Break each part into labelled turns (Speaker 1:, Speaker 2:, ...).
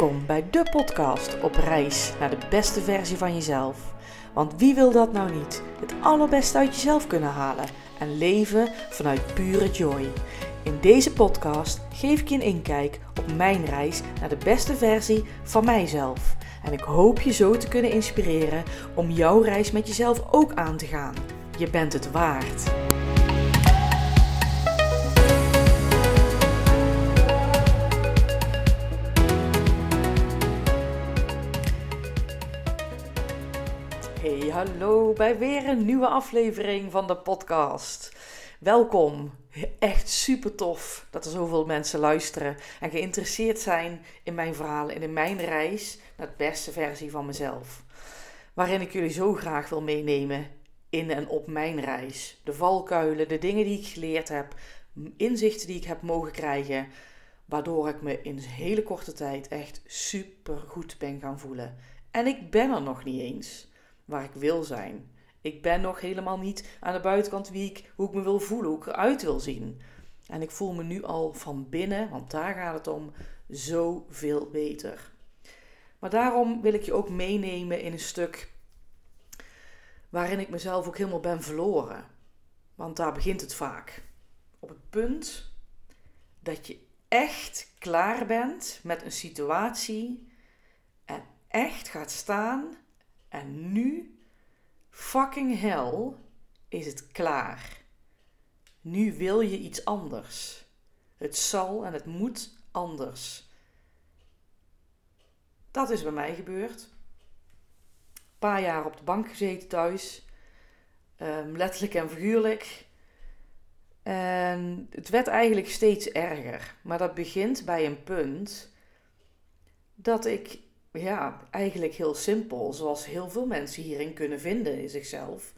Speaker 1: Welkom bij de podcast op reis naar de beste versie van jezelf. Want wie wil dat nou niet? Het allerbeste uit jezelf kunnen halen en leven vanuit pure joy. In deze podcast geef ik je een inkijk op mijn reis naar de beste versie van mijzelf. En ik hoop je zo te kunnen inspireren om jouw reis met jezelf ook aan te gaan. Je bent het waard. Hey, hallo bij weer een nieuwe aflevering van de podcast. Welkom. Echt super tof dat er zoveel mensen luisteren en geïnteresseerd zijn in mijn verhalen en in mijn reis naar de beste versie van mezelf. Waarin ik jullie zo graag wil meenemen in en op mijn reis. De valkuilen, de dingen die ik geleerd heb, inzichten die ik heb mogen krijgen, waardoor ik me in hele korte tijd echt super goed ben gaan voelen. En ik ben er nog niet eens waar ik wil zijn. Ik ben nog helemaal niet aan de buitenkant wie ik, hoe ik me wil voelen, hoe ik eruit wil zien. En ik voel me nu al van binnen, want daar gaat het om, zoveel beter. Maar daarom wil ik je ook meenemen in een stuk waarin ik mezelf ook helemaal ben verloren. Want daar begint het vaak. Op het punt dat je echt klaar bent met een situatie en echt gaat staan en nu, fucking hell, is het klaar. Nu wil je iets anders. Het zal en het moet anders. Dat is bij mij gebeurd. Een paar jaar op de bank gezeten thuis. Um, letterlijk en figuurlijk. En het werd eigenlijk steeds erger. Maar dat begint bij een punt dat ik ja, eigenlijk heel simpel, zoals heel veel mensen hierin kunnen vinden in zichzelf,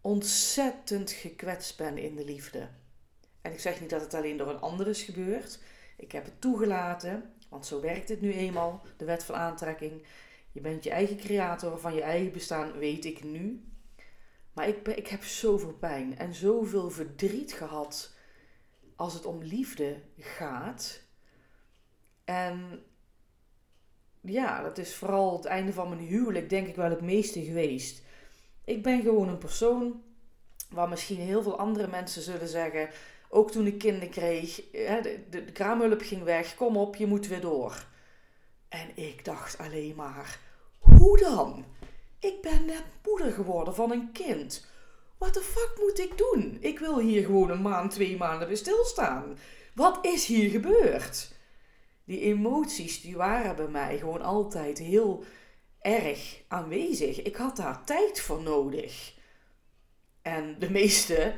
Speaker 1: ontzettend gekwetst ben in de liefde. En ik zeg niet dat het alleen door een ander is gebeurd. Ik heb het toegelaten, want zo werkt het nu eenmaal, de wet van aantrekking. Je bent je eigen creator van je eigen bestaan, weet ik nu. Maar ik, ik heb zoveel pijn en zoveel verdriet gehad als het om liefde gaat. En ja, dat is vooral het einde van mijn huwelijk, denk ik wel het meeste geweest. Ik ben gewoon een persoon waar misschien heel veel andere mensen zullen zeggen. Ook toen ik kinderen kreeg, de, de, de kraamhulp ging weg, kom op, je moet weer door. En ik dacht alleen maar, hoe dan? Ik ben net moeder geworden van een kind. Wat de fuck moet ik doen? Ik wil hier gewoon een maand, twee maanden bij stilstaan. Wat is hier gebeurd? Die emoties die waren bij mij gewoon altijd heel erg aanwezig. Ik had daar tijd voor nodig. En de meesten,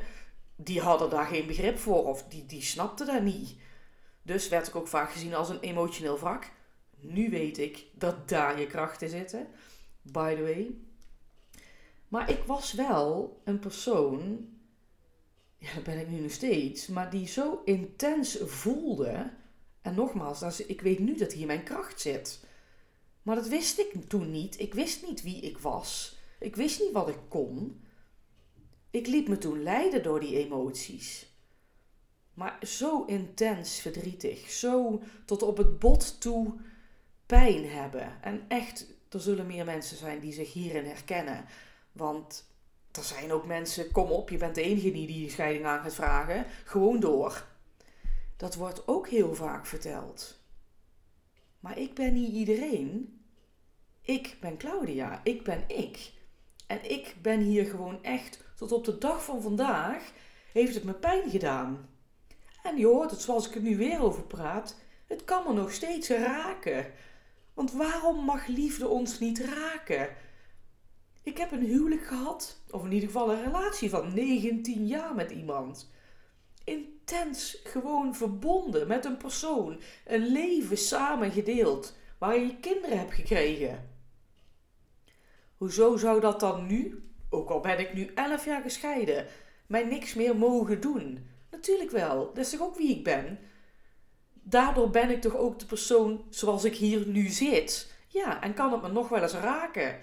Speaker 1: die hadden daar geen begrip voor of die, die snapten dat niet. Dus werd ik ook vaak gezien als een emotioneel wrak. Nu weet ik dat daar je krachten zitten. By the way. Maar ik was wel een persoon, ja, dat ben ik nu nog steeds, maar die zo intens voelde en nogmaals, ik weet nu dat hier mijn kracht zit. Maar dat wist ik toen niet. Ik wist niet wie ik was. Ik wist niet wat ik kon. Ik liet me toen leiden door die emoties. Maar zo intens verdrietig, zo tot op het bot toe pijn hebben. En echt, er zullen meer mensen zijn die zich hierin herkennen. Want er zijn ook mensen, kom op, je bent de enige die die scheiding aan gaat vragen. Gewoon door. Dat wordt ook heel vaak verteld. Maar ik ben niet iedereen. Ik ben Claudia. Ik ben ik. En ik ben hier gewoon echt, tot op de dag van vandaag, heeft het me pijn gedaan. En je hoort het zoals ik er nu weer over praat, het kan me nog steeds raken. Want waarom mag liefde ons niet raken? Ik heb een huwelijk gehad, of in ieder geval een relatie van 19 jaar met iemand intens gewoon verbonden met een persoon. Een leven samen gedeeld. Waar je kinderen hebt gekregen. Hoezo zou dat dan nu, ook al ben ik nu 11 jaar gescheiden, mij niks meer mogen doen? Natuurlijk wel, dat is toch ook wie ik ben? Daardoor ben ik toch ook de persoon zoals ik hier nu zit. Ja, en kan het me nog wel eens raken.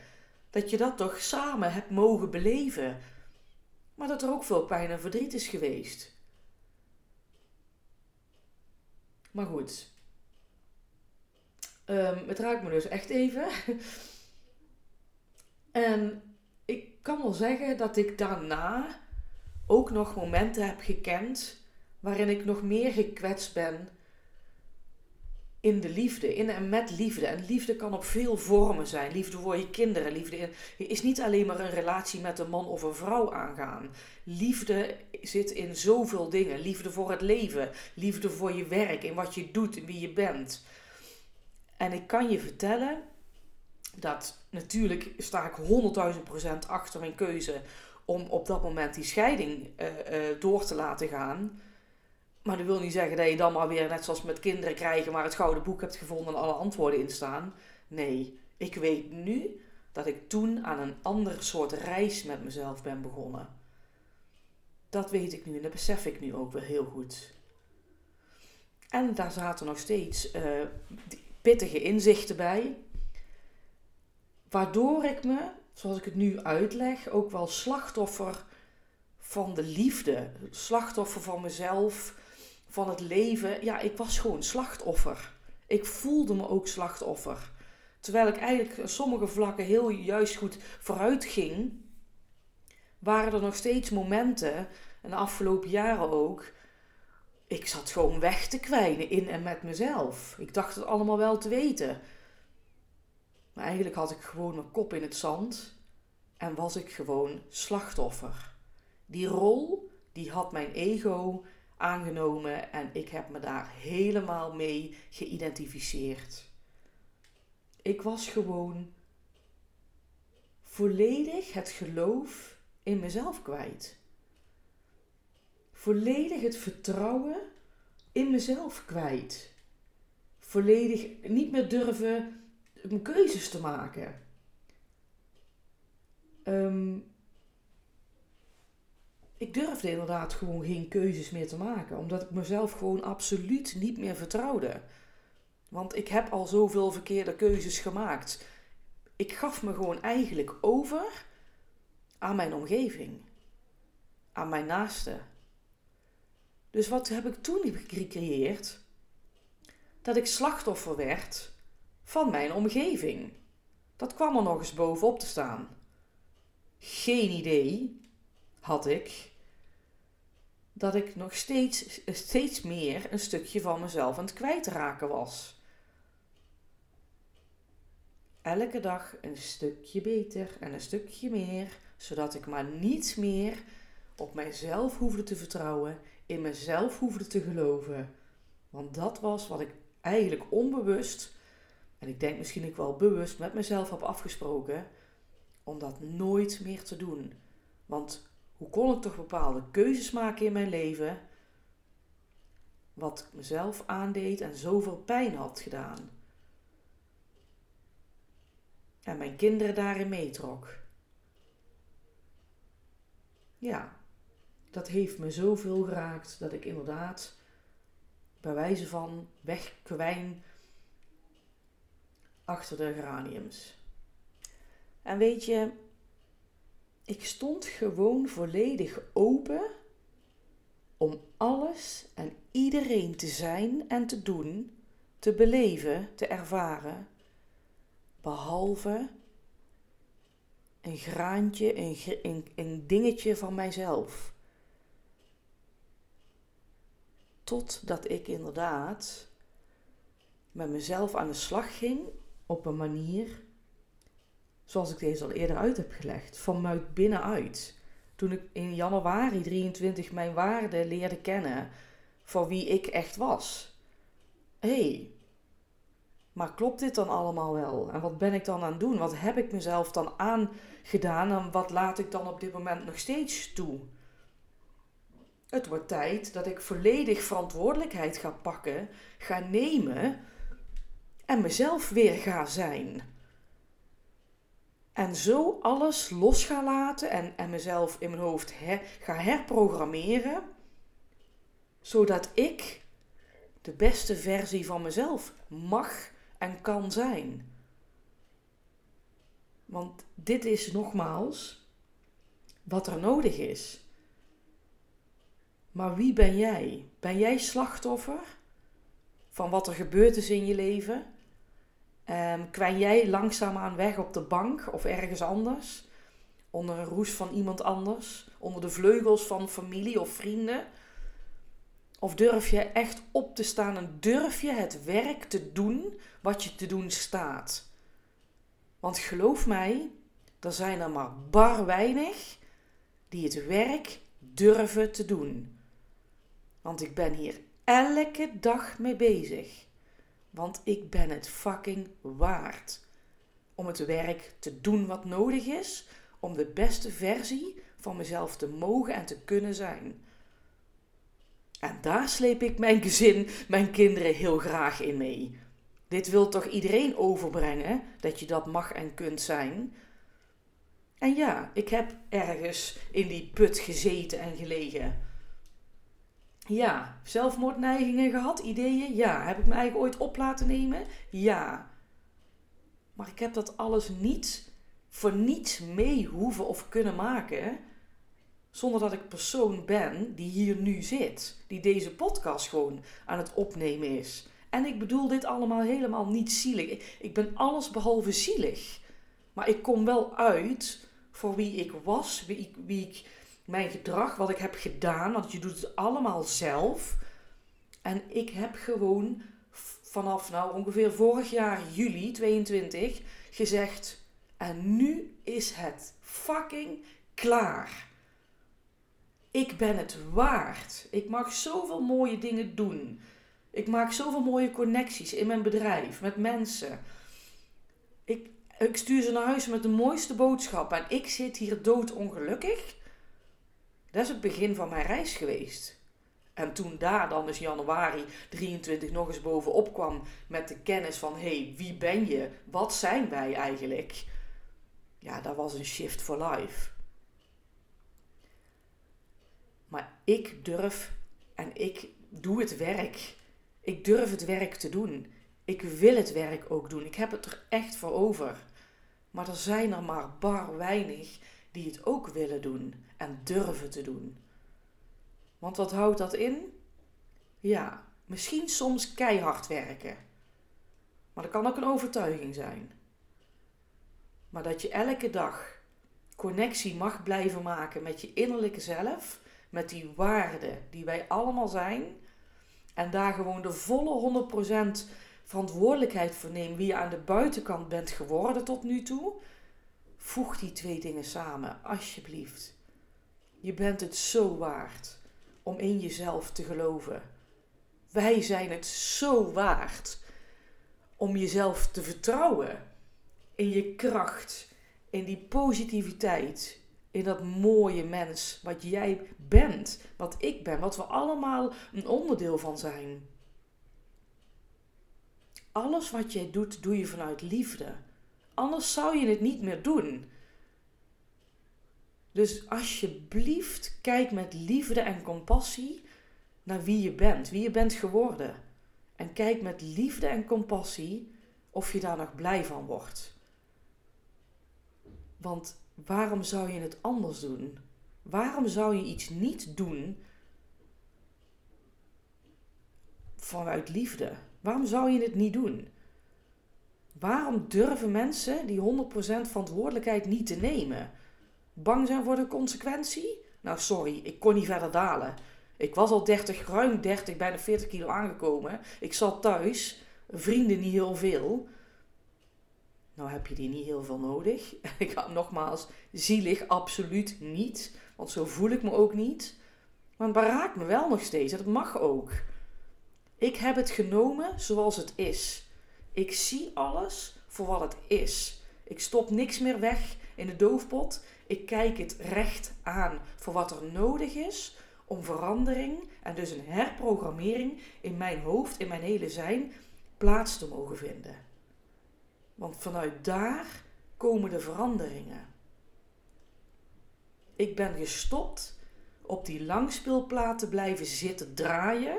Speaker 1: Dat je dat toch samen hebt mogen beleven. Maar dat er ook veel pijn en verdriet is geweest. Maar goed. Um, het raakt me dus echt even. en ik kan wel zeggen dat ik daarna ook nog momenten heb gekend waarin ik nog meer gekwetst ben in de liefde, in en met liefde. En liefde kan op veel vormen zijn. Liefde voor je kinderen. Liefde is niet alleen maar een relatie met een man of een vrouw aangaan. Liefde zit in zoveel dingen. Liefde voor het leven. Liefde voor je werk. In wat je doet. En wie je bent. En ik kan je vertellen dat natuurlijk sta ik 100.000% achter mijn keuze om op dat moment die scheiding uh, uh, door te laten gaan. Maar dat wil niet zeggen dat je dan maar weer, net zoals met kinderen krijgen, maar het gouden boek hebt gevonden en alle antwoorden in staan. Nee, ik weet nu dat ik toen aan een ander soort reis met mezelf ben begonnen. Dat weet ik nu en dat besef ik nu ook wel heel goed. En daar zaten nog steeds uh, pittige inzichten bij, waardoor ik me, zoals ik het nu uitleg, ook wel slachtoffer van de liefde, slachtoffer van mezelf, van het leven. Ja, ik was gewoon slachtoffer. Ik voelde me ook slachtoffer. Terwijl ik eigenlijk op sommige vlakken heel juist goed vooruit ging, waren er nog steeds momenten, en de afgelopen jaren ook, ik zat gewoon weg te kwijnen in en met mezelf. Ik dacht het allemaal wel te weten. Maar eigenlijk had ik gewoon mijn kop in het zand en was ik gewoon slachtoffer. Die rol, die had mijn ego aangenomen en ik heb me daar helemaal mee geïdentificeerd. Ik was gewoon volledig het geloof in mezelf kwijt. Volledig het vertrouwen in mezelf kwijt. Volledig niet meer durven keuzes te maken. Um, ik durfde inderdaad gewoon geen keuzes meer te maken, omdat ik mezelf gewoon absoluut niet meer vertrouwde. Want ik heb al zoveel verkeerde keuzes gemaakt. Ik gaf me gewoon eigenlijk over aan mijn omgeving, aan mijn naasten. Dus wat heb ik toen gecreëerd? Dat ik slachtoffer werd van mijn omgeving. Dat kwam er nog eens bovenop te staan. Geen idee had ik dat ik nog steeds, steeds meer een stukje van mezelf aan het kwijtraken was. Elke dag een stukje beter en een stukje meer, zodat ik maar niets meer op mijzelf hoefde te vertrouwen, in mezelf hoefde te geloven. Want dat was wat ik eigenlijk onbewust, en ik denk misschien ook wel bewust met mezelf heb afgesproken, om dat nooit meer te doen. Want hoe kon ik toch bepaalde keuzes maken in mijn leven, wat mezelf aandeed en zoveel pijn had gedaan. En mijn kinderen daarin meetrok. Ja, dat heeft me zoveel geraakt dat ik inderdaad bij wijze van wegkwijn achter de geraniums. En weet je, ik stond gewoon volledig open om alles en iedereen te zijn en te doen, te beleven, te ervaren, behalve een graantje, een, een, een dingetje van mijzelf. Totdat ik inderdaad met mezelf aan de slag ging op een manier zoals ik deze al eerder uit heb gelegd, van binnenuit. Toen ik in januari 23 mijn waarde leerde kennen voor wie ik echt was. Hé, hey, maar klopt dit dan allemaal wel? En wat ben ik dan aan het doen? Wat heb ik mezelf dan aangedaan en wat laat ik dan op dit moment nog steeds toe? Het wordt tijd dat ik volledig verantwoordelijkheid ga pakken, ga nemen en mezelf weer ga zijn. En zo alles los ga laten en, en mezelf in mijn hoofd her, ga herprogrammeren, zodat ik de beste versie van mezelf mag en kan zijn. Want dit is nogmaals wat er nodig is. Maar wie ben jij? Ben jij slachtoffer van wat er gebeurd is in je leven? Um, kwijn jij langzaamaan weg op de bank of ergens anders? Onder een roes van iemand anders? Onder de vleugels van familie of vrienden? Of durf je echt op te staan en durf je het werk te doen wat je te doen staat? Want geloof mij, er zijn er maar bar weinig die het werk durven te doen. Want ik ben hier elke dag mee bezig. Want ik ben het fucking waard. Om het werk te doen wat nodig is. Om de beste versie van mezelf te mogen en te kunnen zijn. En daar sleep ik mijn gezin, mijn kinderen heel graag in mee. Dit wil toch iedereen overbrengen, dat je dat mag en kunt zijn? En ja, ik heb ergens in die put gezeten en gelegen. Ja, zelfmoordneigingen gehad, ideeën? Ja. Heb ik me eigen ooit op laten nemen? Ja. Maar ik heb dat alles niet voor niets mee hoeven of kunnen maken. Zonder dat ik persoon ben die hier nu zit. Die deze podcast gewoon aan het opnemen is. En ik bedoel dit allemaal helemaal niet zielig. Ik ben alles behalve zielig. Maar ik kom wel uit voor wie ik was, wie wie ik mijn gedrag, wat ik heb gedaan, want je doet het allemaal zelf. En ik heb gewoon vanaf nou ongeveer vorig jaar juli 22 gezegd: en nu is het fucking klaar. Ik ben het waard. Ik mag zoveel mooie dingen doen. Ik maak zoveel mooie connecties in mijn bedrijf met mensen. Ik, ik stuur ze naar huis met de mooiste boodschappen en ik zit hier doodongelukkig. Dat is het begin van mijn reis geweest. En toen daar dan dus januari 23 nog eens bovenop kwam met de kennis van hey, wie ben je? Wat zijn wij eigenlijk? Ja, dat was een shift for life. Maar ik durf en ik doe het werk. Ik durf het werk te doen. Ik wil het werk ook doen. Ik heb het er echt voor over. Maar er zijn er maar bar weinig die het ook willen doen en durven te doen. Want wat houdt dat in? Ja, misschien soms keihard werken. Maar dat kan ook een overtuiging zijn. Maar dat je elke dag connectie mag blijven maken met je innerlijke zelf, met die waarden die wij allemaal zijn, en daar gewoon de volle 100% verantwoordelijkheid voor nemen wie je aan de buitenkant bent geworden tot nu toe, Voeg die twee dingen samen, alsjeblieft. Je bent het zo waard om in jezelf te geloven. Wij zijn het zo waard om jezelf te vertrouwen. In je kracht, in die positiviteit, in dat mooie mens wat jij bent, wat ik ben, wat we allemaal een onderdeel van zijn. Alles wat jij doet, doe je vanuit liefde. Anders zou je het niet meer doen. Dus alsjeblieft, kijk met liefde en compassie naar wie je bent, wie je bent geworden. En kijk met liefde en compassie of je daar nog blij van wordt. Want waarom zou je het anders doen? Waarom zou je iets niet doen vanuit liefde? Waarom zou je het niet doen? Waarom durven mensen die 100% verantwoordelijkheid niet te nemen? Bang zijn voor de consequentie? Nou, sorry, ik kon niet verder dalen. Ik was al 30, ruim 30, bijna 40 kilo aangekomen. Ik zat thuis, vrienden niet heel veel. Nou heb je die niet heel veel nodig. Ik had nogmaals, zielig absoluut niet. Want zo voel ik me ook niet. Maar het raakt me wel nog steeds. Dat mag ook. Ik heb het genomen zoals het is. Ik zie alles voor wat het is. Ik stop niks meer weg in de doofpot. Ik kijk het recht aan voor wat er nodig is om verandering en dus een herprogrammering in mijn hoofd, in mijn hele zijn, plaats te mogen vinden. Want vanuit daar komen de veranderingen. Ik ben gestopt op die langspeelplaat te blijven zitten draaien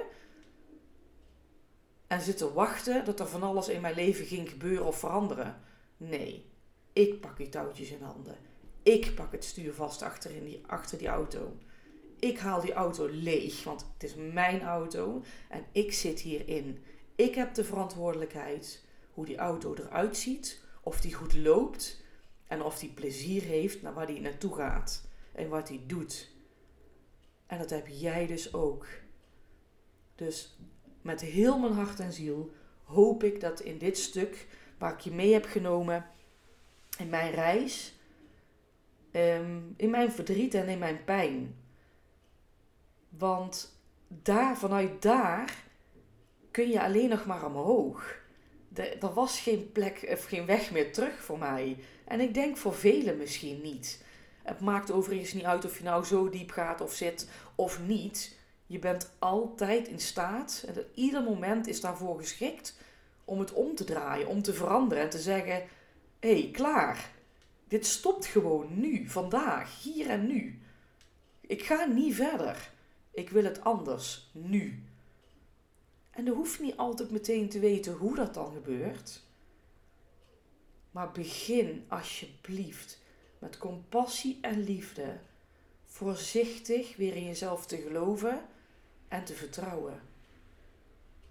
Speaker 1: en zitten wachten dat er van alles in mijn leven ging gebeuren of veranderen. Nee, ik pak die touwtjes in handen. Ik pak het stuur vast achter, in die, achter die auto. Ik haal die auto leeg, want het is mijn auto en ik zit hierin. Ik heb de verantwoordelijkheid hoe die auto eruit ziet, of die goed loopt en of die plezier heeft naar waar die naartoe gaat en wat hij doet. En dat heb jij dus ook. Dus met heel mijn hart en ziel hoop ik dat in dit stuk waar ik je mee heb genomen in mijn reis, ehm, in mijn verdriet en in mijn pijn. Want daar, vanuit daar kun je alleen nog maar omhoog. Er was geen plek of geen weg meer terug voor mij. En ik denk voor velen misschien niet. Het maakt overigens niet uit of je nou zo diep gaat of zit of niet. Je bent altijd in staat, en ieder moment is daarvoor geschikt, om het om te draaien, om te veranderen en te zeggen: hé, hey, klaar. Dit stopt gewoon nu, vandaag, hier en nu. Ik ga niet verder. Ik wil het anders, nu. En er hoeft niet altijd meteen te weten hoe dat dan gebeurt. Maar begin alsjeblieft met compassie en liefde voorzichtig weer in jezelf te geloven en te vertrouwen.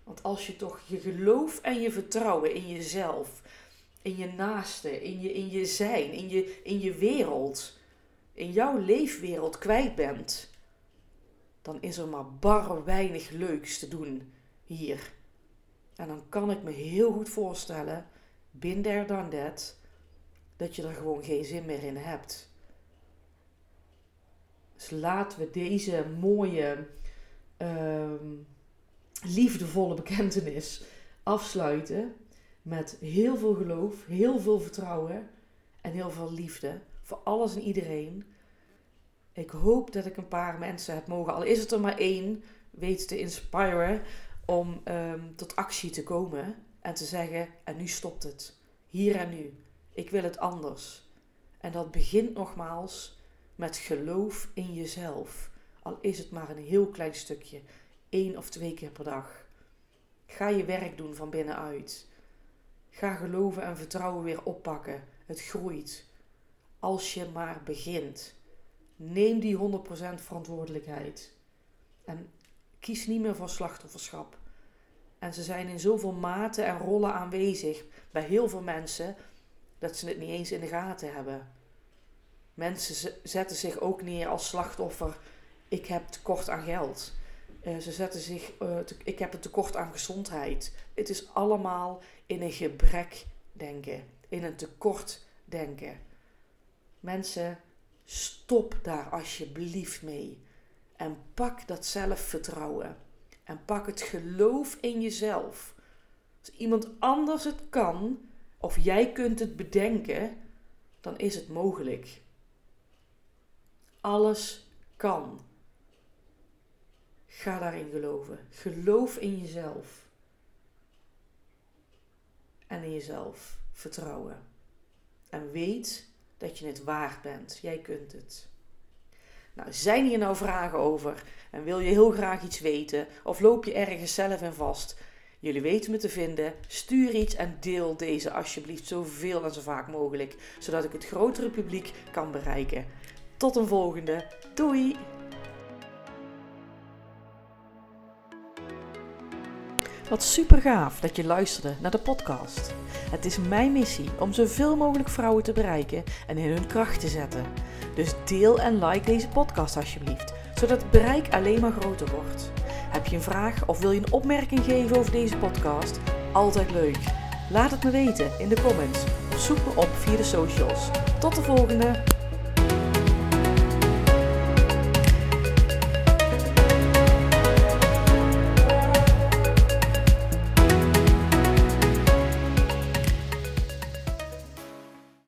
Speaker 1: Want als je toch je geloof en je vertrouwen in jezelf, in je naaste, in je, in je zijn, in je, in je wereld, in jouw leefwereld kwijt bent, dan is er maar bar weinig leuks te doen hier. En dan kan ik me heel goed voorstellen, binder dan dat, dat je er gewoon geen zin meer in hebt. Dus laten we deze mooie, ehm, liefdevolle bekentenis afsluiten met heel veel geloof, heel veel vertrouwen en heel veel liefde voor alles en iedereen. Ik hoop dat ik een paar mensen heb mogen, al is het er maar één, weet te inspiren om ehm, tot actie te komen en te zeggen: en nu stopt het. Hier en nu. Ik wil het anders. En dat begint nogmaals met geloof in jezelf. Al is het maar een heel klein stukje, één of twee keer per dag. Ga je werk doen van binnenuit. Ga geloven en vertrouwen weer oppakken. Het groeit. Als je maar begint. Neem die 100% verantwoordelijkheid. En kies niet meer voor slachtofferschap. En ze zijn in zoveel maten en rollen aanwezig bij heel veel mensen dat ze het niet eens in de gaten hebben. Mensen zetten zich ook neer als slachtoffer. Ik heb tekort aan geld. Uh, ze zetten zich, uh, ik heb een tekort aan gezondheid. Het is allemaal in een gebrek denken, in een tekort denken. Mensen, stop daar alsjeblieft mee. En pak dat zelfvertrouwen. En pak het geloof in jezelf. Als iemand anders het kan, of jij kunt het bedenken, dan is het mogelijk. Alles kan. Ga daarin geloven. Geloof in jezelf. En in jezelf vertrouwen. En weet dat je het waard bent. Jij kunt het. Nou, zijn hier nou vragen over en wil je heel graag iets weten of loop je ergens zelf in vast? Jullie weten me te vinden. Stuur iets en deel deze alsjeblieft zoveel en zo vaak mogelijk, zodat ik het grotere publiek kan bereiken. Tot een volgende. Doei! Wat super gaaf dat je luisterde naar de podcast. Het is mijn missie om zoveel mogelijk vrouwen te bereiken en in hun kracht te zetten. Dus deel en like deze podcast alsjeblieft, zodat het bereik alleen maar groter wordt. Heb je een vraag of wil je een opmerking geven over deze podcast? Altijd leuk. Laat het me weten in de comments of zoek me op via de socials. Tot de volgende!